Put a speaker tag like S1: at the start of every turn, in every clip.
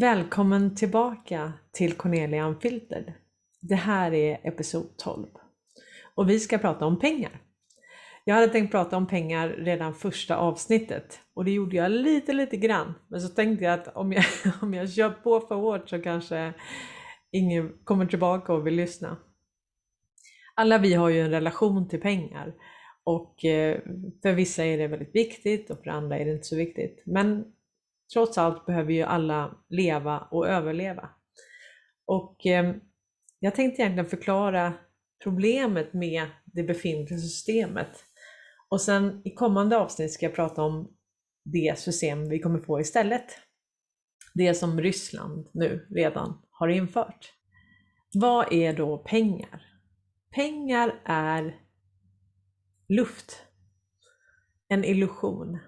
S1: Välkommen tillbaka till Cornelia Unfiltered. Det här är episod 12 och vi ska prata om pengar. Jag hade tänkt prata om pengar redan första avsnittet och det gjorde jag lite, lite grann. Men så tänkte jag att om jag, om jag kör på för hårt så kanske ingen kommer tillbaka och vill lyssna. Alla vi har ju en relation till pengar och eh, för vissa är det väldigt viktigt och för andra är det inte så viktigt. Men trots allt behöver ju alla leva och överleva. Och eh, jag tänkte egentligen förklara problemet med det befintliga systemet. Och sen i kommande avsnitt ska jag prata om det system vi kommer få istället. Det som Ryssland nu redan har infört. Vad är då pengar? Pengar är luft. En illusion.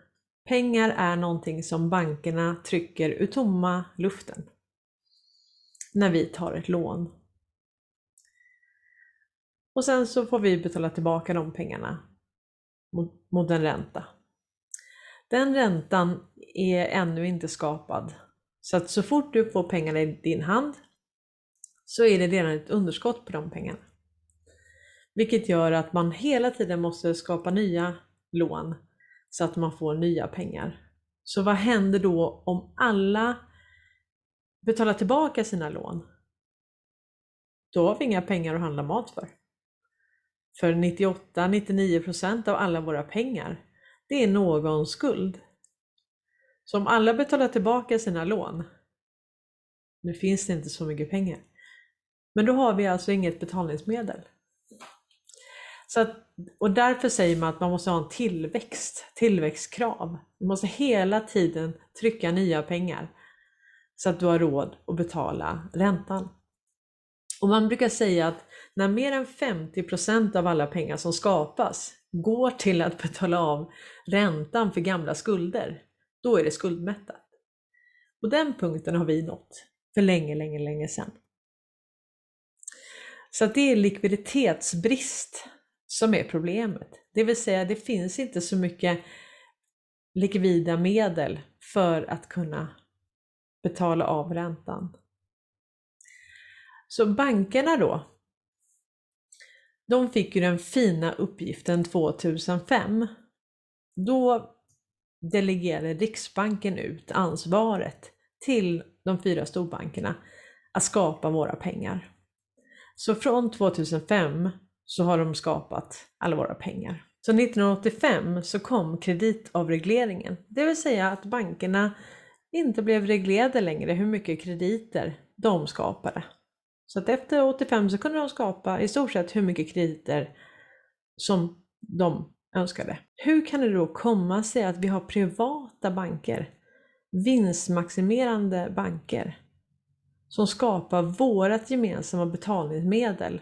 S1: Pengar är någonting som bankerna trycker ur tomma luften när vi tar ett lån. Och sen så får vi betala tillbaka de pengarna mot, mot en ränta. Den räntan är ännu inte skapad. Så att så fort du får pengarna i din hand så är det redan ett underskott på de pengarna. Vilket gör att man hela tiden måste skapa nya lån så att man får nya pengar. Så vad händer då om alla betalar tillbaka sina lån? Då har vi inga pengar att handla mat för. För 98-99% av alla våra pengar, det är någons skuld. Så om alla betalar tillbaka sina lån, nu finns det inte så mycket pengar, men då har vi alltså inget betalningsmedel. Så att, och därför säger man att man måste ha en tillväxt, tillväxtkrav. Du måste hela tiden trycka nya pengar så att du har råd att betala räntan. Och man brukar säga att när mer än 50% av alla pengar som skapas går till att betala av räntan för gamla skulder, då är det skuldmättat. Och den punkten har vi nått för länge, länge, länge sedan. Så det är likviditetsbrist som är problemet. Det vill säga det finns inte så mycket likvida medel för att kunna betala av räntan. Så bankerna då, de fick ju den fina uppgiften 2005. Då delegerade Riksbanken ut ansvaret till de fyra storbankerna att skapa våra pengar. Så från 2005 så har de skapat alla våra pengar. Så 1985 så kom kreditavregleringen, det vill säga att bankerna inte blev reglerade längre hur mycket krediter de skapade. Så att efter 85 så kunde de skapa i stort sett hur mycket krediter som de önskade. Hur kan det då komma sig att vi har privata banker, vinstmaximerande banker, som skapar vårat gemensamma betalningsmedel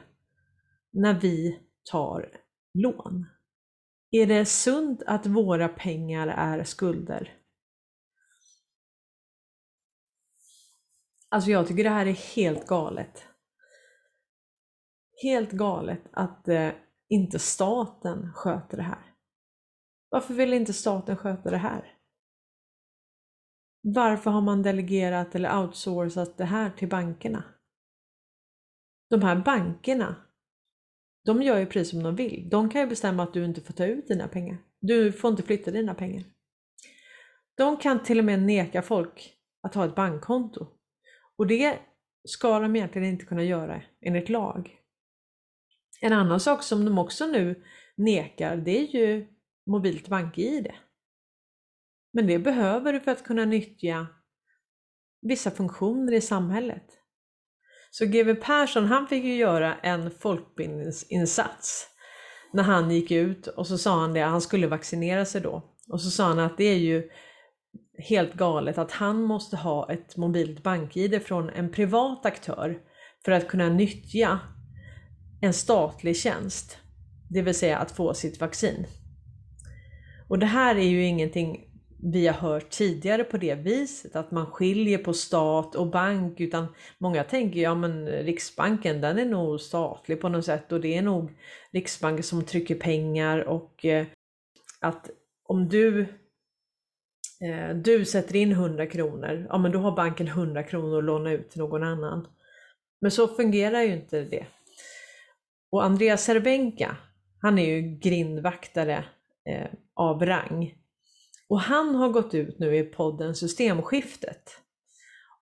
S1: när vi tar lån? Är det sunt att våra pengar är skulder? Alltså jag tycker det här är helt galet. Helt galet att eh, inte staten sköter det här. Varför vill inte staten sköta det här? Varför har man delegerat eller outsourcat det här till bankerna? De här bankerna de gör ju precis som de vill. De kan ju bestämma att du inte får ta ut dina pengar. Du får inte flytta dina pengar. De kan till och med neka folk att ha ett bankkonto. Och det ska de egentligen inte kunna göra enligt lag. En annan sak som de också nu nekar, det är ju mobilt bank-id. Men det behöver du för att kunna nyttja vissa funktioner i samhället. Så GW Persson han fick ju göra en folkbildningsinsats när han gick ut och så sa han det, han skulle vaccinera sig då. Och så sa han att det är ju helt galet att han måste ha ett mobilt bank-id från en privat aktör för att kunna nyttja en statlig tjänst, det vill säga att få sitt vaccin. Och det här är ju ingenting vi har hört tidigare på det viset, att man skiljer på stat och bank, utan många tänker ja men Riksbanken den är nog statlig på något sätt och det är nog Riksbanken som trycker pengar och eh, att om du eh, du sätter in 100 kronor, ja men då har banken 100 kronor att låna ut till någon annan. Men så fungerar ju inte det. Och Andreas Cervenka, han är ju grindvaktare eh, av rang. Och han har gått ut nu i podden Systemskiftet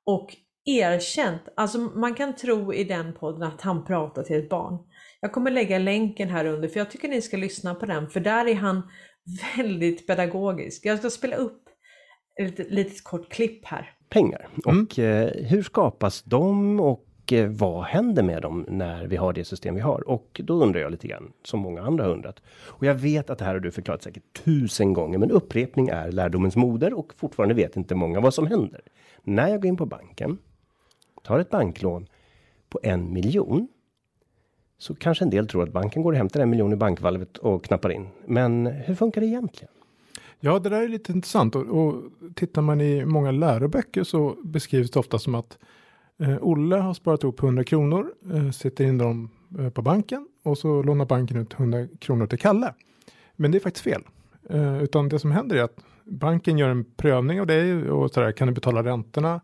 S1: och erkänt, alltså man kan tro i den podden att han pratar till ett barn. Jag kommer lägga länken här under för jag tycker ni ska lyssna på den för där är han väldigt pedagogisk. Jag ska spela upp ett litet kort klipp här.
S2: Pengar. Mm. Och eh, hur skapas de och och eh, vad händer med dem när vi har det system vi har? Och då undrar jag lite grann, som många andra har undrat. Och jag vet att det här har du förklarat säkert tusen gånger, men upprepning är lärdomens moder och fortfarande vet inte många vad som händer. När jag går in på banken, tar ett banklån på en miljon, så kanske en del tror att banken går och hämtar en miljon i bankvalvet och knappar in. Men hur funkar det egentligen?
S3: Ja, det där är lite intressant och, och tittar man i många läroböcker så beskrivs det ofta som att Eh, Olle har sparat ihop 100 kronor, eh, sätter in dem eh, på banken och så lånar banken ut 100 kronor till Kalle. Men det är faktiskt fel, eh, utan det som händer är att banken gör en prövning av dig och så där, kan du betala räntorna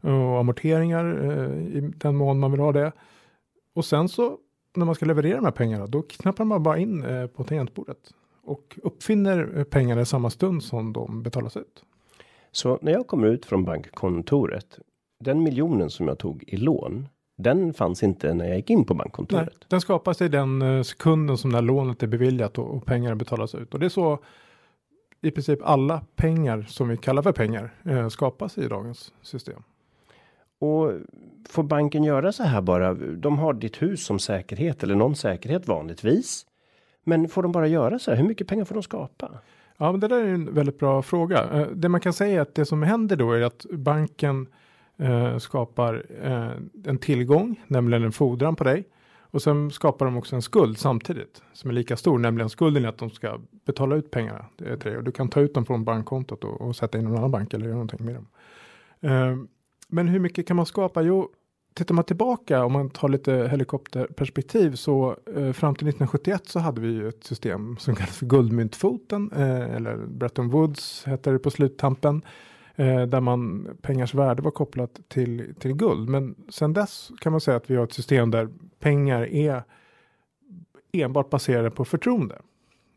S3: och amorteringar eh, i den mån man vill ha det. Och sen så när man ska leverera de här pengarna, då knappar man bara in eh, på tangentbordet och uppfinner eh, pengarna i samma stund som de betalas ut.
S2: Så när jag kommer ut från bankkontoret, den miljonen som jag tog i lån, den fanns inte när jag gick in på bankkontoret. Nej,
S3: den skapas i den eh, sekunden som det här lånet är beviljat och, och pengarna betalas ut. Och det är så i princip alla pengar som vi kallar för pengar eh, skapas i dagens system.
S2: Och får banken göra så här bara? De har ditt hus som säkerhet eller någon säkerhet vanligtvis. Men får de bara göra så här? Hur mycket pengar får de skapa?
S3: Ja, men det där är en väldigt bra fråga. Eh, det man kan säga är att det som händer då är att banken eh, skapar eh, en tillgång, nämligen en fordran på dig. Och sen skapar de också en skuld samtidigt som är lika stor, nämligen skulden är att de ska betala ut pengarna till dig och du kan ta ut dem från bankkontot och, och sätta in någon annan bank eller göra någonting med dem. Eh, men hur mycket kan man skapa? Jo, tittar man tillbaka om man tar lite helikopterperspektiv så eh, fram till 1971 så hade vi ju ett system som kallas för guldmyntfoten eh, eller Bretton Woods hette det på sluttampen eh, där man pengars värde var kopplat till till guld. Men sen dess kan man säga att vi har ett system där pengar är enbart baserade på förtroende.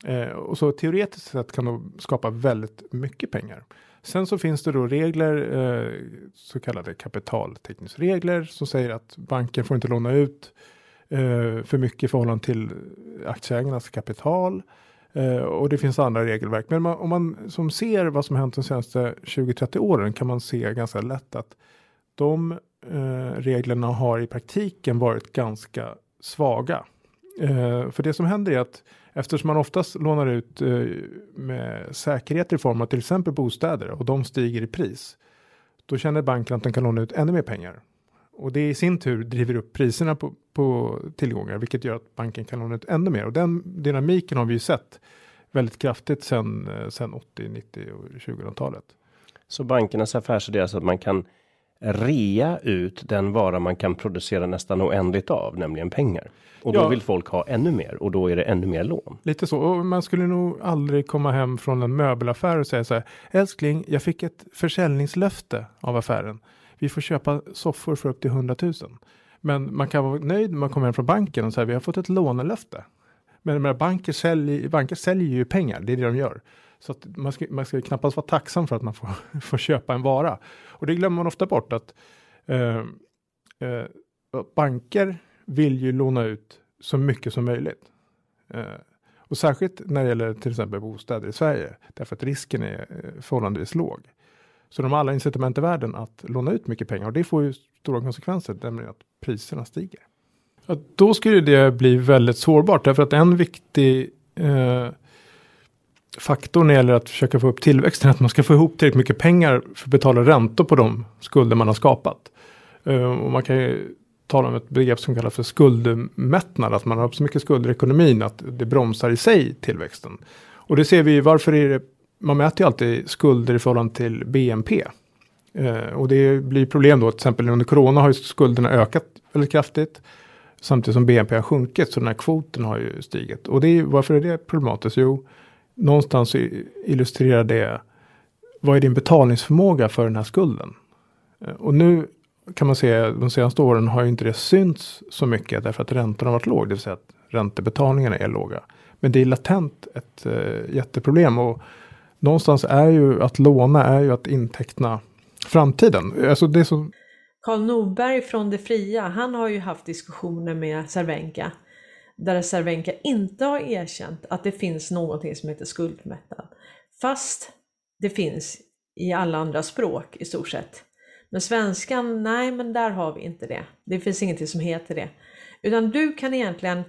S3: Eh, och så teoretiskt sett kan de skapa väldigt mycket pengar. Sen så finns det då regler, eh, så kallade kapitaltäckningsregler som säger att banken får inte låna ut eh, för mycket i förhållande till aktieägarnas kapital. Eh, och det finns andra regelverk. Men man, om man som ser vad som hänt de senaste 20-30 åren kan man se ganska lätt att de eh, reglerna har i praktiken varit ganska svaga. Eh, för det som händer är att Eftersom man oftast lånar ut eh, med säkerhet i form av till exempel bostäder och de stiger i pris. Då känner banken att den kan låna ut ännu mer pengar. Och det i sin tur driver upp priserna på, på tillgångar, vilket gör att banken kan låna ut ännu mer. Och den dynamiken har vi ju sett väldigt kraftigt sedan, eh, sedan 80, 90 och 2000-talet.
S2: Så bankernas affärsidé är alltså att man kan rea ut den vara man kan producera nästan oändligt av, nämligen pengar. Och då ja. vill folk ha ännu mer och då är det ännu mer lån.
S3: Lite så. Och man skulle nog aldrig komma hem från en möbelaffär och säga så här. Älskling, jag fick ett försäljningslöfte av affären. Vi får köpa soffor för upp till 100 000. Men man kan vara nöjd när man kommer hem från banken och säger vi har fått ett lånelöfte. Men de banker, säljer, banker säljer ju pengar, det är det de gör. Så att man ska, man ska knappast vara tacksam för att man får, får köpa en vara. Och det glömmer man ofta bort att eh, eh, banker vill ju låna ut så mycket som möjligt. Eh, och särskilt när det gäller till exempel bostäder i Sverige, därför att risken är eh, förhållandevis låg. Så de har alla incitament i världen att låna ut mycket pengar och det får ju stora konsekvenser, nämligen att priserna stiger. Ja, då skulle det bli väldigt sårbart därför att en viktig eh, faktor när det gäller att försöka få upp tillväxten är att man ska få ihop tillräckligt mycket pengar för att betala räntor på de skulder man har skapat. Eh, och man kan ju tala om ett begrepp som kallas för skuldmättnad, att man har så mycket skulder i ekonomin att det bromsar i sig tillväxten. Och det ser vi, varför är det, man mäter ju alltid skulder i förhållande till BNP. Eh, och det blir problem då, till exempel under corona har ju skulderna ökat väldigt kraftigt. Samtidigt som BNP har sjunkit, så den här kvoten har ju stigit. Och det är, varför är det problematiskt? Jo, någonstans illustrerar det vad är din betalningsförmåga för den här skulden? Eh, och nu kan man se de senaste åren har ju inte det synts så mycket därför att räntorna har varit låg, det vill säga att räntebetalningarna är låga. Men det är latent ett uh, jätteproblem och någonstans är ju att låna är ju att inteckna framtiden. Alltså det som...
S1: Karl Norberg från Det Fria, han har ju haft diskussioner med Cervenka där Cervenka inte har erkänt att det finns någonting som heter skuldmättnad. Fast det finns i alla andra språk i stort sett. Men svenskan, nej men där har vi inte det. Det finns ingenting som heter det. Utan du kan egentligen,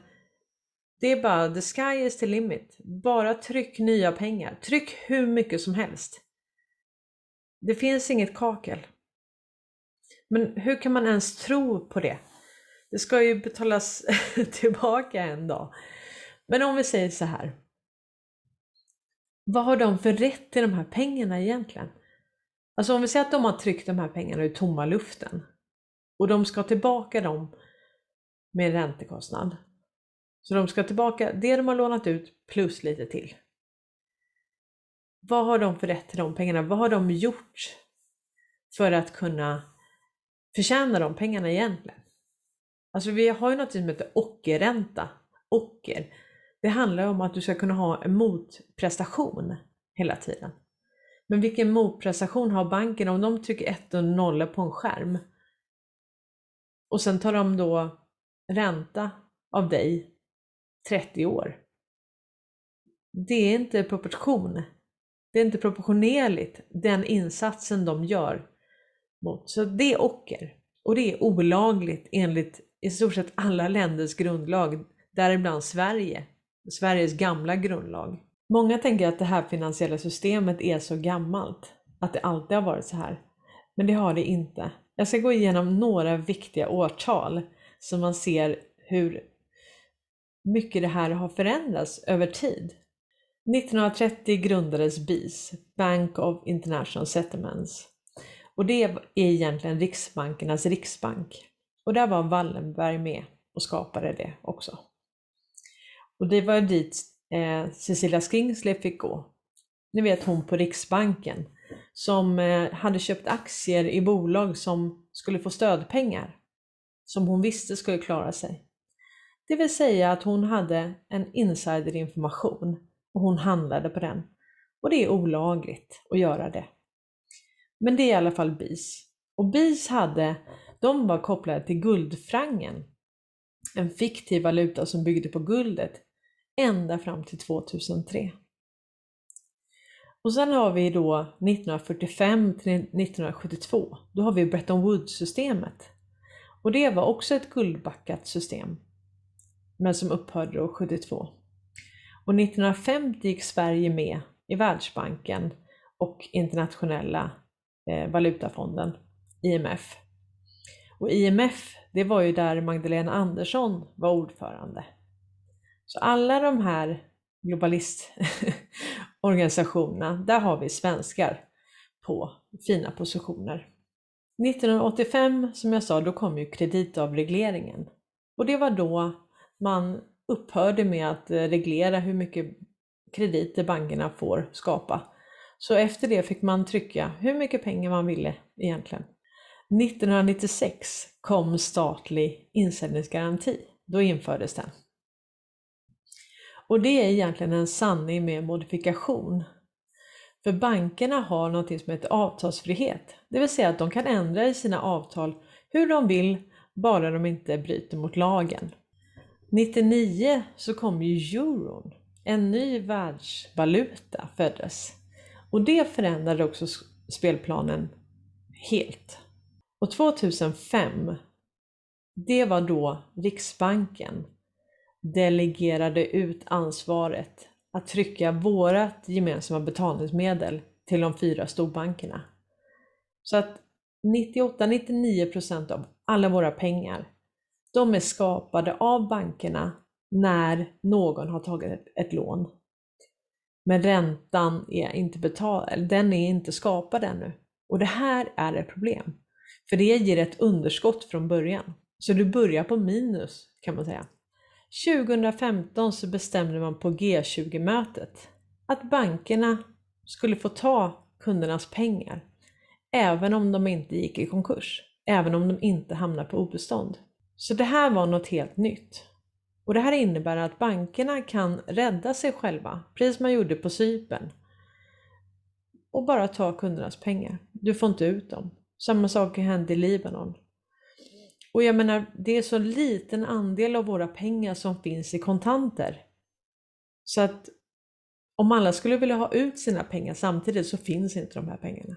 S1: det är bara the sky is the limit. Bara tryck nya pengar. Tryck hur mycket som helst. Det finns inget kakel. Men hur kan man ens tro på det? Det ska ju betalas tillbaka en dag. Men om vi säger så här. Vad har de för rätt till de här pengarna egentligen? Alltså om vi säger att de har tryckt de här pengarna ur tomma luften och de ska tillbaka dem med räntekostnad. Så de ska tillbaka det de har lånat ut plus lite till. Vad har de för rätt till de pengarna? Vad har de gjort för att kunna förtjäna de pengarna egentligen? Alltså vi har ju något som heter ockerränta. Ocker. Det handlar om att du ska kunna ha en motprestation hela tiden. Men vilken motprestation har banken om de trycker 1 och 0 på en skärm? Och sen tar de då ränta av dig 30 år. Det är inte proportion. Det är inte proportionerligt den insatsen de gör. Mot. Så det är ocker. Och det är olagligt enligt i stort sett alla länders grundlag, däribland Sverige, Sveriges gamla grundlag. Många tänker att det här finansiella systemet är så gammalt, att det alltid har varit så här. Men det har det inte. Jag ska gå igenom några viktiga årtal så man ser hur mycket det här har förändrats över tid. 1930 grundades BIS, Bank of International Settlements. Och det är egentligen Riksbankernas riksbank. Och där var Wallenberg med och skapade det också. Och det var dit eh, Cecilia Skingsley fick gå. Ni vet hon på Riksbanken som eh, hade köpt aktier i bolag som skulle få stödpengar som hon visste skulle klara sig. Det vill säga att hon hade en insiderinformation och hon handlade på den. Och det är olagligt att göra det. Men det är i alla fall BIS. Och BIS hade de var kopplade till guldfrangen, en fiktiv valuta som byggde på guldet, ända fram till 2003. Och sen har vi då 1945 till 1972, då har vi Bretton Woods-systemet. Och det var också ett guldbackat system, men som upphörde då 72. Och 1950 gick Sverige med i Världsbanken och internationella eh, valutafonden, IMF. Och IMF, det var ju där Magdalena Andersson var ordförande. Så alla de här globalistorganisationerna, där har vi svenskar på fina positioner. 1985, som jag sa, då kom ju kreditavregleringen. Och det var då man upphörde med att eh, reglera hur mycket krediter bankerna får skapa. Så efter det fick man trycka hur mycket pengar man ville egentligen. 1996 kom statlig insättningsgaranti. Då infördes den. Och det är egentligen en sanning med modifikation. För bankerna har något som heter avtalsfrihet. Det vill säga att de kan ändra i sina avtal hur de vill, bara de inte bryter mot lagen. 99 så kom ju euron. En ny världsvaluta föddes. Och det förändrade också spelplanen helt. Och 2005, det var då Riksbanken delegerade ut ansvaret att trycka vårat gemensamma betalningsmedel till de fyra storbankerna. Så att 98-99% av alla våra pengar, de är skapade av bankerna när någon har tagit ett, lån. Men räntan är inte betald, den är inte skapad ännu. Och det här är ett problem. För det ger ett underskott från början. Så du börjar på minus kan man säga. 2015 så bestämde man på G20-mötet att bankerna skulle få ta kundernas pengar, även om de inte gick i konkurs, även om de inte hamnar på obestånd. Så det här var något helt nytt. Och det här innebär att bankerna kan rädda sig själva, precis som man gjorde på Cypern. Och bara ta kundernas pengar. Du får inte ut dem. Samma sak hände i Libanon. Och jag menar, det är så liten andel av våra pengar som finns i kontanter. Så att om alla skulle vilja ha ut sina pengar samtidigt så finns inte de här pengarna.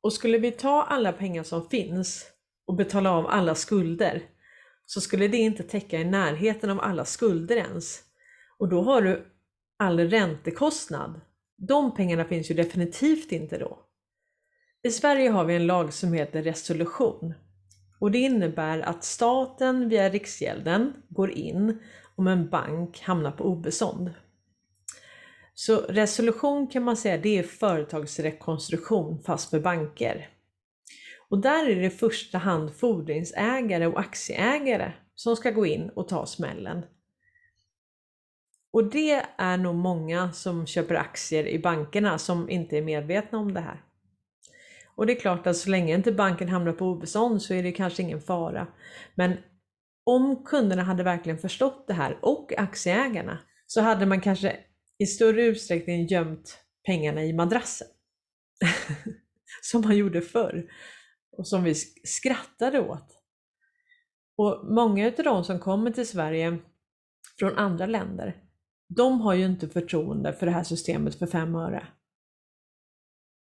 S1: Och skulle vi ta alla pengar som finns och betala av alla skulder så skulle det inte täcka i närheten av alla skulder ens. Och då har du all räntekostnad. De pengarna finns ju definitivt inte då. I Sverige har vi en lag som heter resolution och det innebär att staten via Riksgälden går in om en bank hamnar på obestånd. Så resolution kan man säga det är företagsrekonstruktion fast för banker. Och där är det i första hand fordringsägare och aktieägare som ska gå in och ta smällen. Och det är nog många som köper aktier i bankerna som inte är medvetna om det här. Och det är klart att så länge inte banken hamnar på obestånd så är det kanske ingen fara. Men om kunderna hade verkligen förstått det här och aktieägarna så hade man kanske i större utsträckning gömt pengarna i madrassen. som man gjorde förr och som vi skrattade åt. Och många av de som kommer till Sverige från andra länder, de har ju inte förtroende för det här systemet för fem öre.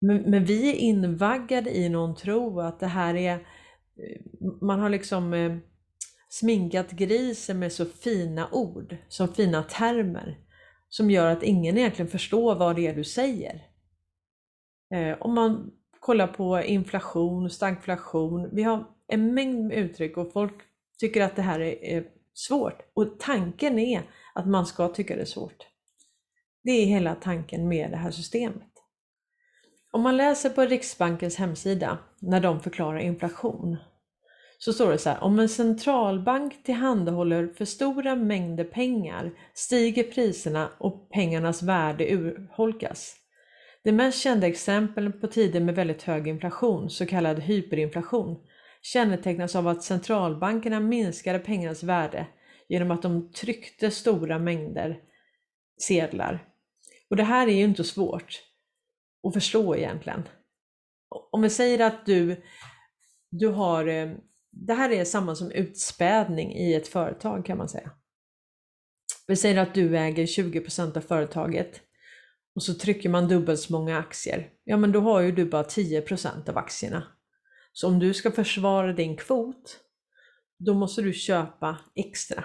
S1: Men, men vi är invaggade i någon tro att det här är, eh, man har liksom eh, sminkat grisen med så fina ord, så fina termer, som gör att ingen egentligen förstår vad det är du säger. Eh, om man kolla på inflation, stagflation, vi har en mängd uttryck och folk tycker att det här är svårt. Och tanken är att man ska tycka det är svårt. Det är hela tanken med det här systemet. Om man läser på Riksbankens hemsida när de förklarar inflation så står det så här, om en centralbank tillhandahåller för stora mängder pengar stiger priserna och pengarnas värde urholkas. Det mest kända exemplen på tider med väldigt hög inflation, så kallad hyperinflation, kännetecknas av att centralbankerna minskade pengarnas värde genom att de tryckte stora mängder sedlar. Och det här är ju inte svårt att förstå egentligen. Om vi säger att du, du har, eh, det här är samma som utspädning i ett företag kan man säga. Vi säger att du äger 20% av företaget och så trycker man dubbelt så många aktier. Ja men då har ju du bara 10% av aktierna. Så om du ska försvara din kvot, då måste du köpa extra.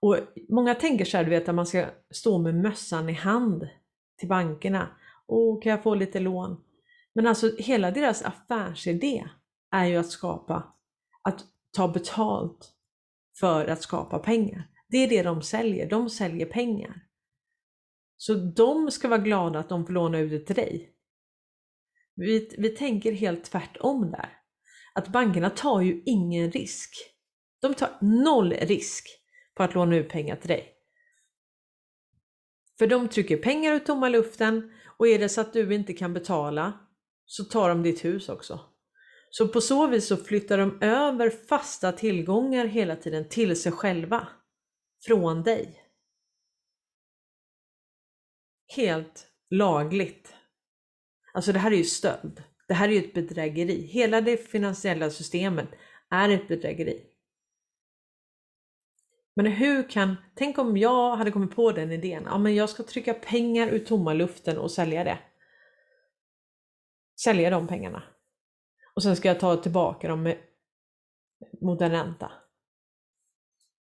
S1: Och Många tänker så här, du vet att man ska stå med mössan i hand till bankerna Åh, kan jag få lite lån? Men alltså hela deras affärsidé är ju att skapa, att ta betalt för att skapa pengar. Det är det de säljer, de säljer pengar. Så de ska vara glada att de får låna ut det till dig. Vi, vi tänker helt tvärtom där. Att bankerna tar ju ingen risk. De tar noll risk på att låna ut pengar till dig. För de trycker pengar ur tomma luften och är det så att du inte kan betala så tar de ditt hus också. Så på så vis så flyttar de över fasta tillgångar hela tiden till sig själva. Från dig. Helt lagligt. Alltså det här är ju stöld. Det här är ju ett bedrägeri. Hela det finansiella systemet är ett bedrägeri. Men hur kan, tänk om jag hade kommit på den idén, ja men jag ska trycka pengar ur tomma luften och sälja det. Sälja de pengarna. Och sen ska jag ta tillbaka dem med, mot en ränta.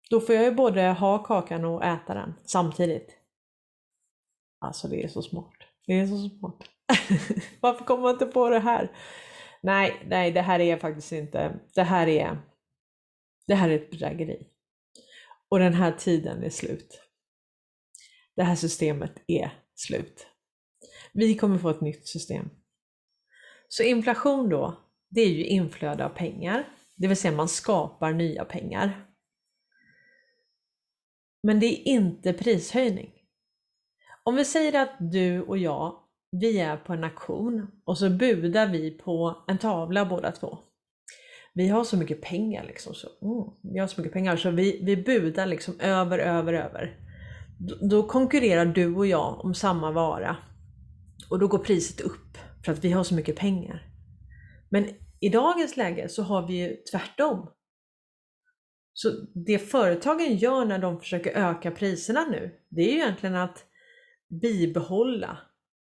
S1: Då får jag ju både ha kakan och äta den samtidigt. Alltså det är så smart. Det är så smart. Varför kommer man inte på det här? Nej, nej, det här är faktiskt inte, det här är, det här är ett bedrägeri. Och den här tiden är slut. Det här systemet är slut. Vi kommer få ett nytt system. Så inflation då, det är ju inflöde av pengar, det vill säga man skapar nya pengar. Men det är inte prishöjning. Om vi säger att du och jag, vi är på en auktion och så budar vi på en tavla båda två. Vi har så mycket pengar liksom, så, oh, vi har så mycket pengar så vi, vi budar liksom över, över, över. Då, då konkurrerar du och jag om samma vara och då går priset upp för att vi har så mycket pengar. Men i dagens läge så har vi ju tvärtom. Så det företagen gör när de försöker öka priserna nu, det är ju egentligen att bibehålla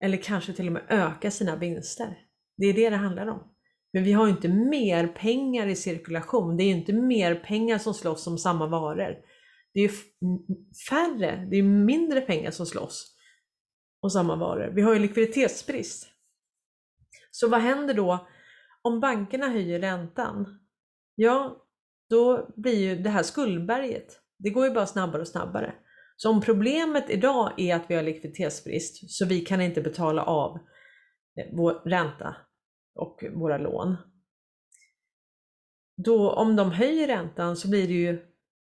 S1: eller kanske till och med öka sina vinster. Det är det det handlar om. Men vi har inte mer pengar i cirkulation. Det är inte mer pengar som slåss om samma varor. Det är färre, det är mindre pengar som slåss om samma varor. Vi har ju likviditetsbrist. Så vad händer då om bankerna höjer räntan? Ja, då blir ju det här skuldberget, det går ju bara snabbare och snabbare. Så om problemet idag är att vi har likviditetsbrist så vi kan inte betala av eh, vår ränta och våra lån. Då om de höjer räntan så blir det ju,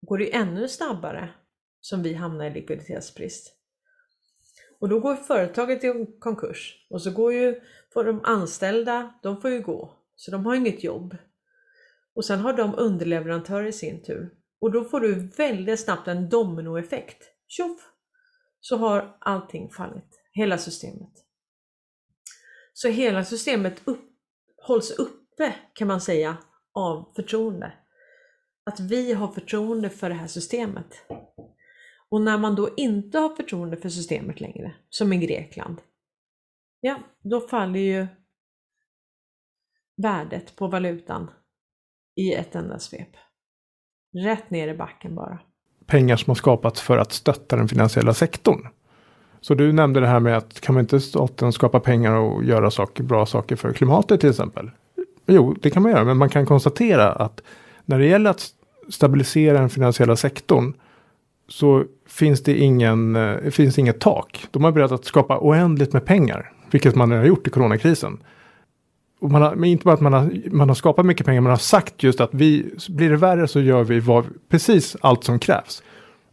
S1: går det ännu snabbare som vi hamnar i likviditetsbrist. Och då går företaget i konkurs och så går ju, får de anställda, de får ju gå, så de har inget jobb. Och sen har de underleverantörer i sin tur. Och då får du väldigt snabbt en dominoeffekt. Tjoff! Så har allting fallit. Hela systemet. Så hela systemet upp, hålls uppe kan man säga av förtroende. Att vi har förtroende för det här systemet. Och när man då inte har förtroende för systemet längre, som i Grekland, ja, då faller ju värdet på valutan i ett enda svep. Rätt ner i backen bara.
S3: Pengar som har skapats för att stötta den finansiella sektorn. Så du nämnde det här med att kan man inte staten skapa pengar och göra saker, bra saker för klimatet till exempel? Jo, det kan man göra, men man kan konstatera att när det gäller att stabilisera den finansiella sektorn så finns det ingen, eh, finns inget tak. De har beredda att skapa oändligt med pengar, vilket man har gjort i coronakrisen och man har, men inte bara att man har, man har skapat mycket pengar, man har sagt just att vi, blir det värre så gör vi vad, precis allt som krävs.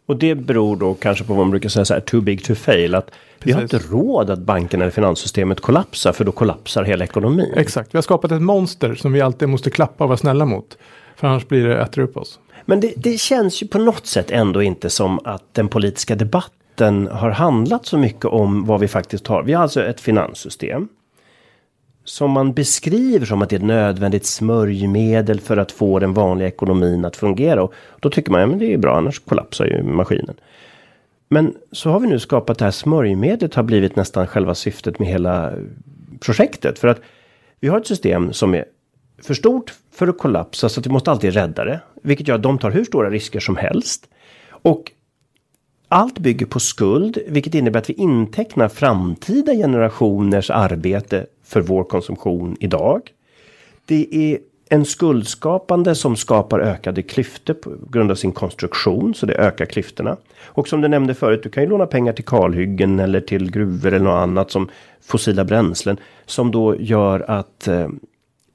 S2: Och det beror då kanske på vad man brukar säga så här, too big to fail. Att Precis. vi har inte råd att bankerna eller finanssystemet kollapsar för då kollapsar hela ekonomin.
S3: Exakt, vi har skapat ett monster som vi alltid måste klappa och vara snälla mot. För annars blir det äter upp oss.
S2: Men det, det känns ju på något sätt ändå inte som att den politiska debatten har handlat så mycket om vad vi faktiskt har. Vi har alltså ett finanssystem som man beskriver som att det är ett nödvändigt smörjmedel för att få den vanliga ekonomin att fungera. Och då tycker man, ja det är bra, annars kollapsar ju maskinen. Men så har vi nu skapat det här smörjmedlet har blivit nästan själva syftet med hela projektet. För att vi har ett system som är för stort för att kollapsa så att vi måste alltid rädda det. Vilket gör att de tar hur stora risker som helst. Och allt bygger på skuld, vilket innebär att vi intecknar framtida generationers arbete för vår konsumtion idag. Det är en skuldskapande som skapar ökade klyftor på grund av sin konstruktion, så det ökar klyftorna. Och som du nämnde förut, du kan ju låna pengar till kalhyggen eller till gruvor eller något annat som fossila bränslen som då gör att eh,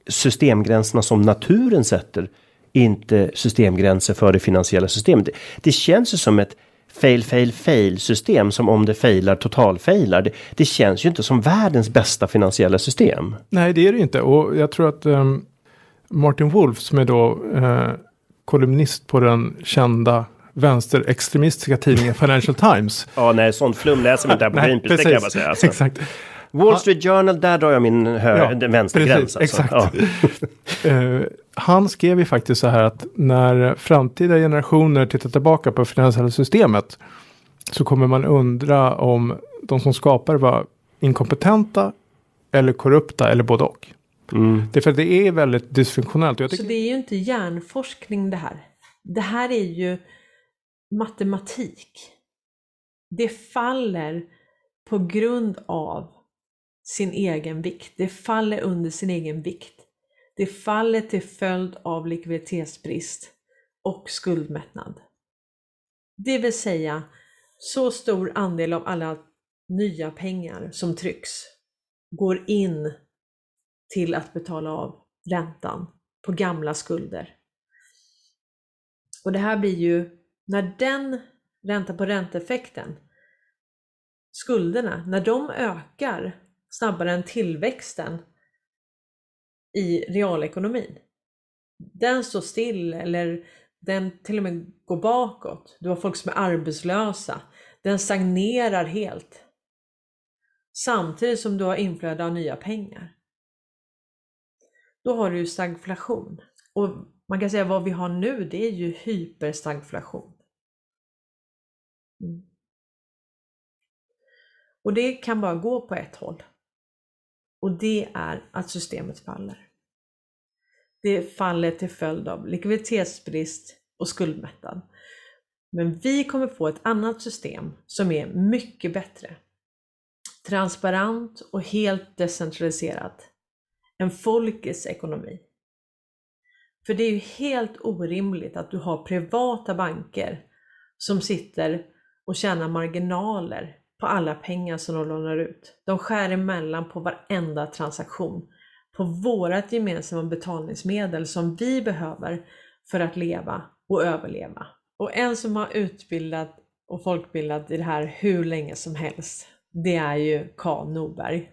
S2: systemgränserna som naturen sätter inte systemgränser för det finansiella systemet. Det, det känns ju som ett fail, fail, fail system som om det failar totalfailar. Det, det känns ju inte som världens bästa finansiella system.
S3: Nej, det är det inte. Och jag tror att um, Martin Wolf som är då uh, kolumnist på den kända vänsterextremistiska tidningen Financial Times.
S2: Ja, nej, sånt flum läser man inte på Greenpeace, det kan jag bara säga. Alltså.
S3: Exakt.
S2: Wall Street Journal, där drar jag min hö- ja, vänstergräns.
S3: Precis, alltså. Exakt. Ja. uh, han skrev ju faktiskt så här att när framtida generationer tittar tillbaka på finansiella systemet så kommer man undra om de som skapar var inkompetenta eller korrupta eller både och. Mm. Det är för att det är väldigt dysfunktionellt.
S1: Tycker... Så det är ju inte hjärnforskning det här. Det här är ju matematik. Det faller på grund av sin egen vikt. Det faller under sin egen vikt. Det faller till följd av likviditetsbrist och skuldmättnad. Det vill säga, så stor andel av alla nya pengar som trycks går in till att betala av räntan på gamla skulder. Och det här blir ju, när den ränta på ränteeffekten skulderna, när de ökar snabbare än tillväxten i realekonomin, den står still eller den till och med går bakåt. Du har folk som är arbetslösa. Den stagnerar helt. Samtidigt som du har inflöde av nya pengar. Då har du ju stagflation. Och man kan säga vad vi har nu, det är ju hyperstagflation. Mm. Och det kan bara gå på ett håll. Och det är att systemet faller. Det faller till följd av likviditetsbrist och skuldmättnad. Men vi kommer få ett annat system som är mycket bättre. Transparent och helt decentraliserat. En folkets ekonomi. För det är ju helt orimligt att du har privata banker som sitter och tjänar marginaler på alla pengar som de lånar ut. De skär emellan på varenda transaktion. På vårat gemensamma betalningsmedel som vi behöver för att leva och överleva. Och en som har utbildat och folkbildat i det här hur länge som helst, det är ju Karl Norberg.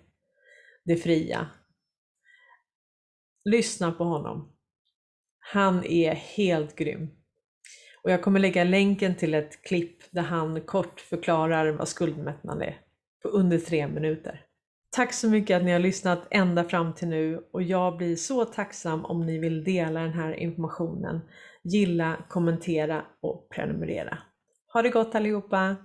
S1: Det fria. Lyssna på honom. Han är helt grym. Och jag kommer lägga länken till ett klipp där han kort förklarar vad skuldmättnad är på under tre minuter. Tack så mycket att ni har lyssnat ända fram till nu och jag blir så tacksam om ni vill dela den här informationen, gilla, kommentera och prenumerera. Ha det gott allihopa!